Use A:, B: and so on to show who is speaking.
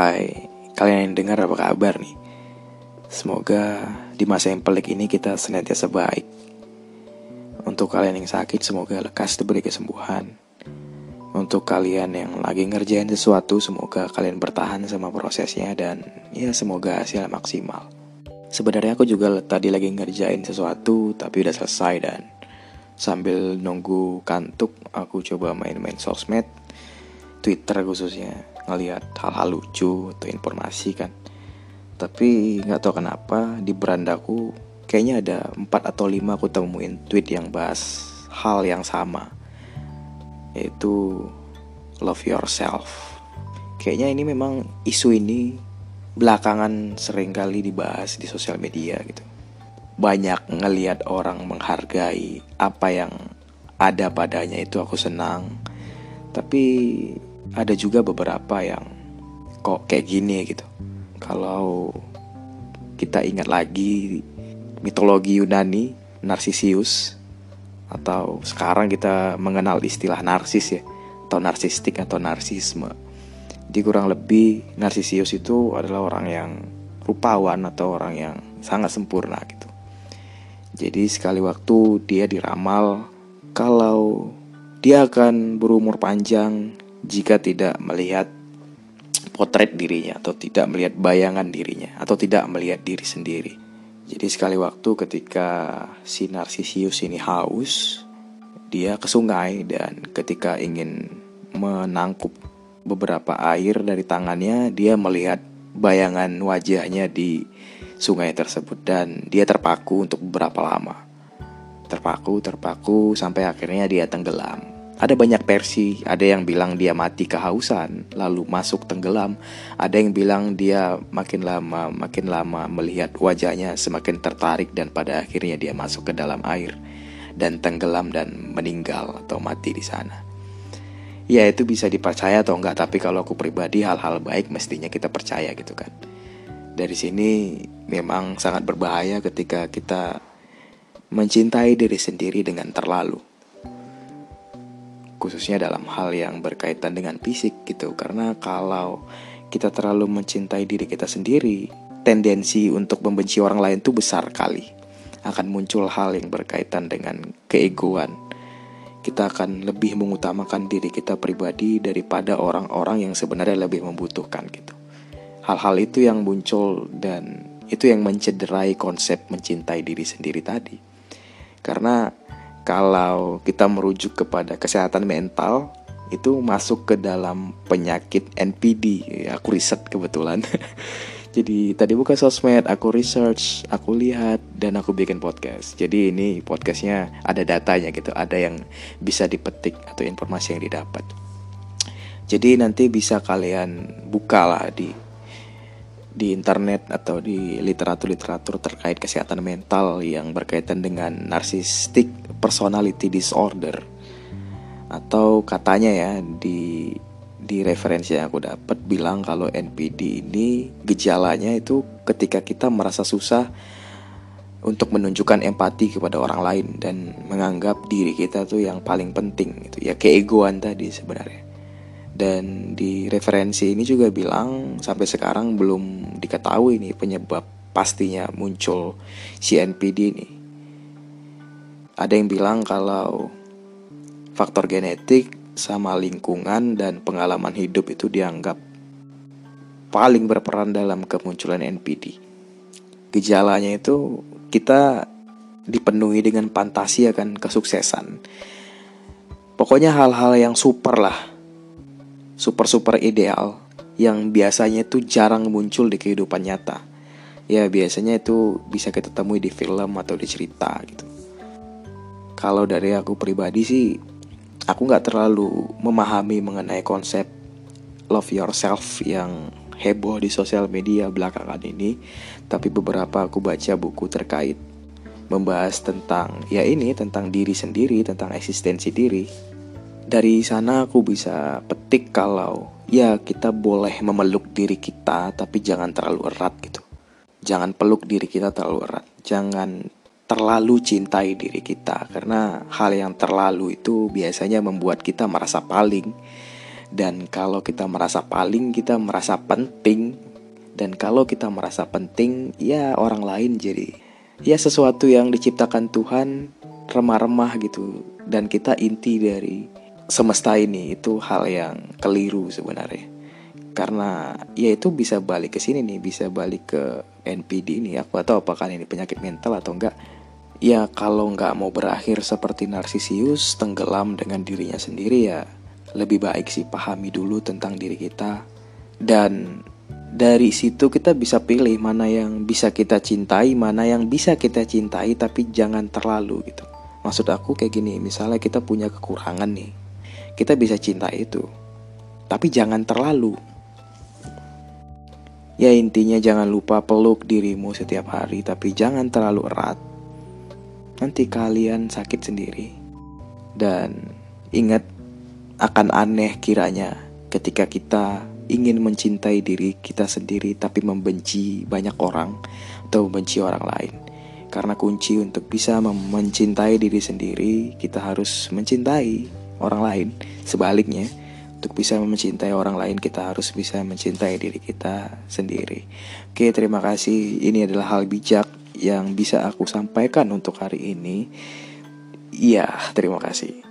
A: Hai, kalian yang dengar apa kabar nih? Semoga di masa yang pelik ini kita senantiasa baik. Untuk kalian yang sakit, semoga lekas diberi kesembuhan. Untuk kalian yang lagi ngerjain sesuatu, semoga kalian bertahan sama prosesnya dan ya semoga hasilnya maksimal. Sebenarnya aku juga tadi lagi ngerjain sesuatu tapi udah selesai dan sambil nunggu kantuk aku coba main-main sosmed, Twitter khususnya ngelihat hal-hal lucu atau informasi kan. Tapi nggak tahu kenapa di berandaku kayaknya ada 4 atau 5 aku temuin tweet yang bahas hal yang sama yaitu love yourself. Kayaknya ini memang isu ini belakangan sering kali dibahas di sosial media gitu. Banyak ngelihat orang menghargai apa yang ada padanya itu aku senang. Tapi ada juga beberapa yang kok kayak gini gitu. Kalau kita ingat lagi mitologi Yunani, Narsisius atau sekarang kita mengenal istilah narsis ya atau narsistik atau narsisme. Jadi kurang lebih Narsisius itu adalah orang yang rupawan atau orang yang sangat sempurna gitu. Jadi sekali waktu dia diramal kalau dia akan berumur panjang jika tidak melihat potret dirinya atau tidak melihat bayangan dirinya atau tidak melihat diri sendiri. Jadi sekali waktu ketika si Narsisius ini haus, dia ke sungai dan ketika ingin menangkup beberapa air dari tangannya, dia melihat bayangan wajahnya di sungai tersebut dan dia terpaku untuk beberapa lama. Terpaku, terpaku sampai akhirnya dia tenggelam. Ada banyak versi, ada yang bilang dia mati kehausan, lalu masuk tenggelam. Ada yang bilang dia makin lama, makin lama melihat wajahnya semakin tertarik dan pada akhirnya dia masuk ke dalam air dan tenggelam dan meninggal atau mati di sana. Ya itu bisa dipercaya atau enggak, tapi kalau aku pribadi hal-hal baik mestinya kita percaya gitu kan. Dari sini memang sangat berbahaya ketika kita mencintai diri sendiri dengan terlalu khususnya dalam hal yang berkaitan dengan fisik gitu. Karena kalau kita terlalu mencintai diri kita sendiri tendensi untuk membenci orang lain tuh besar kali. Akan muncul hal yang berkaitan dengan keegoan. Kita akan lebih mengutamakan diri kita pribadi daripada orang-orang yang sebenarnya lebih membutuhkan gitu. Hal-hal itu yang muncul dan itu yang mencederai konsep mencintai diri sendiri tadi. Karena kalau kita merujuk kepada kesehatan mental itu masuk ke dalam penyakit NPD ya, aku riset kebetulan. Jadi tadi buka sosmed aku research aku lihat dan aku bikin podcast. Jadi ini podcastnya ada datanya gitu ada yang bisa dipetik atau informasi yang didapat. Jadi nanti bisa kalian buka lah di di internet atau di literatur-literatur terkait kesehatan mental yang berkaitan dengan narcissistic personality disorder. Atau katanya ya di di referensi yang aku dapat bilang kalau NPD ini gejalanya itu ketika kita merasa susah untuk menunjukkan empati kepada orang lain dan menganggap diri kita tuh yang paling penting itu ya keegoan tadi sebenarnya dan di referensi ini juga bilang sampai sekarang belum diketahui nih penyebab pastinya muncul CNPD ini. Ada yang bilang kalau faktor genetik sama lingkungan dan pengalaman hidup itu dianggap paling berperan dalam kemunculan NPD. Gejalanya itu kita dipenuhi dengan fantasi akan kesuksesan. Pokoknya hal-hal yang super lah super-super ideal yang biasanya itu jarang muncul di kehidupan nyata. Ya biasanya itu bisa kita temui di film atau di cerita gitu. Kalau dari aku pribadi sih, aku nggak terlalu memahami mengenai konsep love yourself yang heboh di sosial media belakangan ini. Tapi beberapa aku baca buku terkait membahas tentang ya ini tentang diri sendiri, tentang eksistensi diri dari sana aku bisa petik kalau ya kita boleh memeluk diri kita tapi jangan terlalu erat gitu. Jangan peluk diri kita terlalu erat. Jangan terlalu cintai diri kita karena hal yang terlalu itu biasanya membuat kita merasa paling Dan kalau kita merasa paling, kita merasa penting. Dan kalau kita merasa penting, ya orang lain jadi ya sesuatu yang diciptakan Tuhan remah-remah gitu. Dan kita inti dari semesta ini itu hal yang keliru sebenarnya. Karena ya itu bisa balik ke sini nih, bisa balik ke NPD ini. Aku atau apakah ini penyakit mental atau enggak Ya kalau nggak mau berakhir seperti Narsisius tenggelam dengan dirinya sendiri ya lebih baik sih pahami dulu tentang diri kita dan dari situ kita bisa pilih mana yang bisa kita cintai, mana yang bisa kita cintai tapi jangan terlalu gitu. Maksud aku kayak gini, misalnya kita punya kekurangan nih. Kita bisa cinta itu. Tapi jangan terlalu. Ya intinya jangan lupa peluk dirimu setiap hari tapi jangan terlalu erat nanti kalian sakit sendiri. Dan ingat, akan aneh kiranya ketika kita ingin mencintai diri kita sendiri tapi membenci banyak orang atau membenci orang lain. Karena kunci untuk bisa mencintai diri sendiri, kita harus mencintai orang lain. Sebaliknya, untuk bisa mencintai orang lain, kita harus bisa mencintai diri kita sendiri. Oke, terima kasih. Ini adalah hal bijak yang bisa aku sampaikan untuk hari ini. Iya, terima kasih.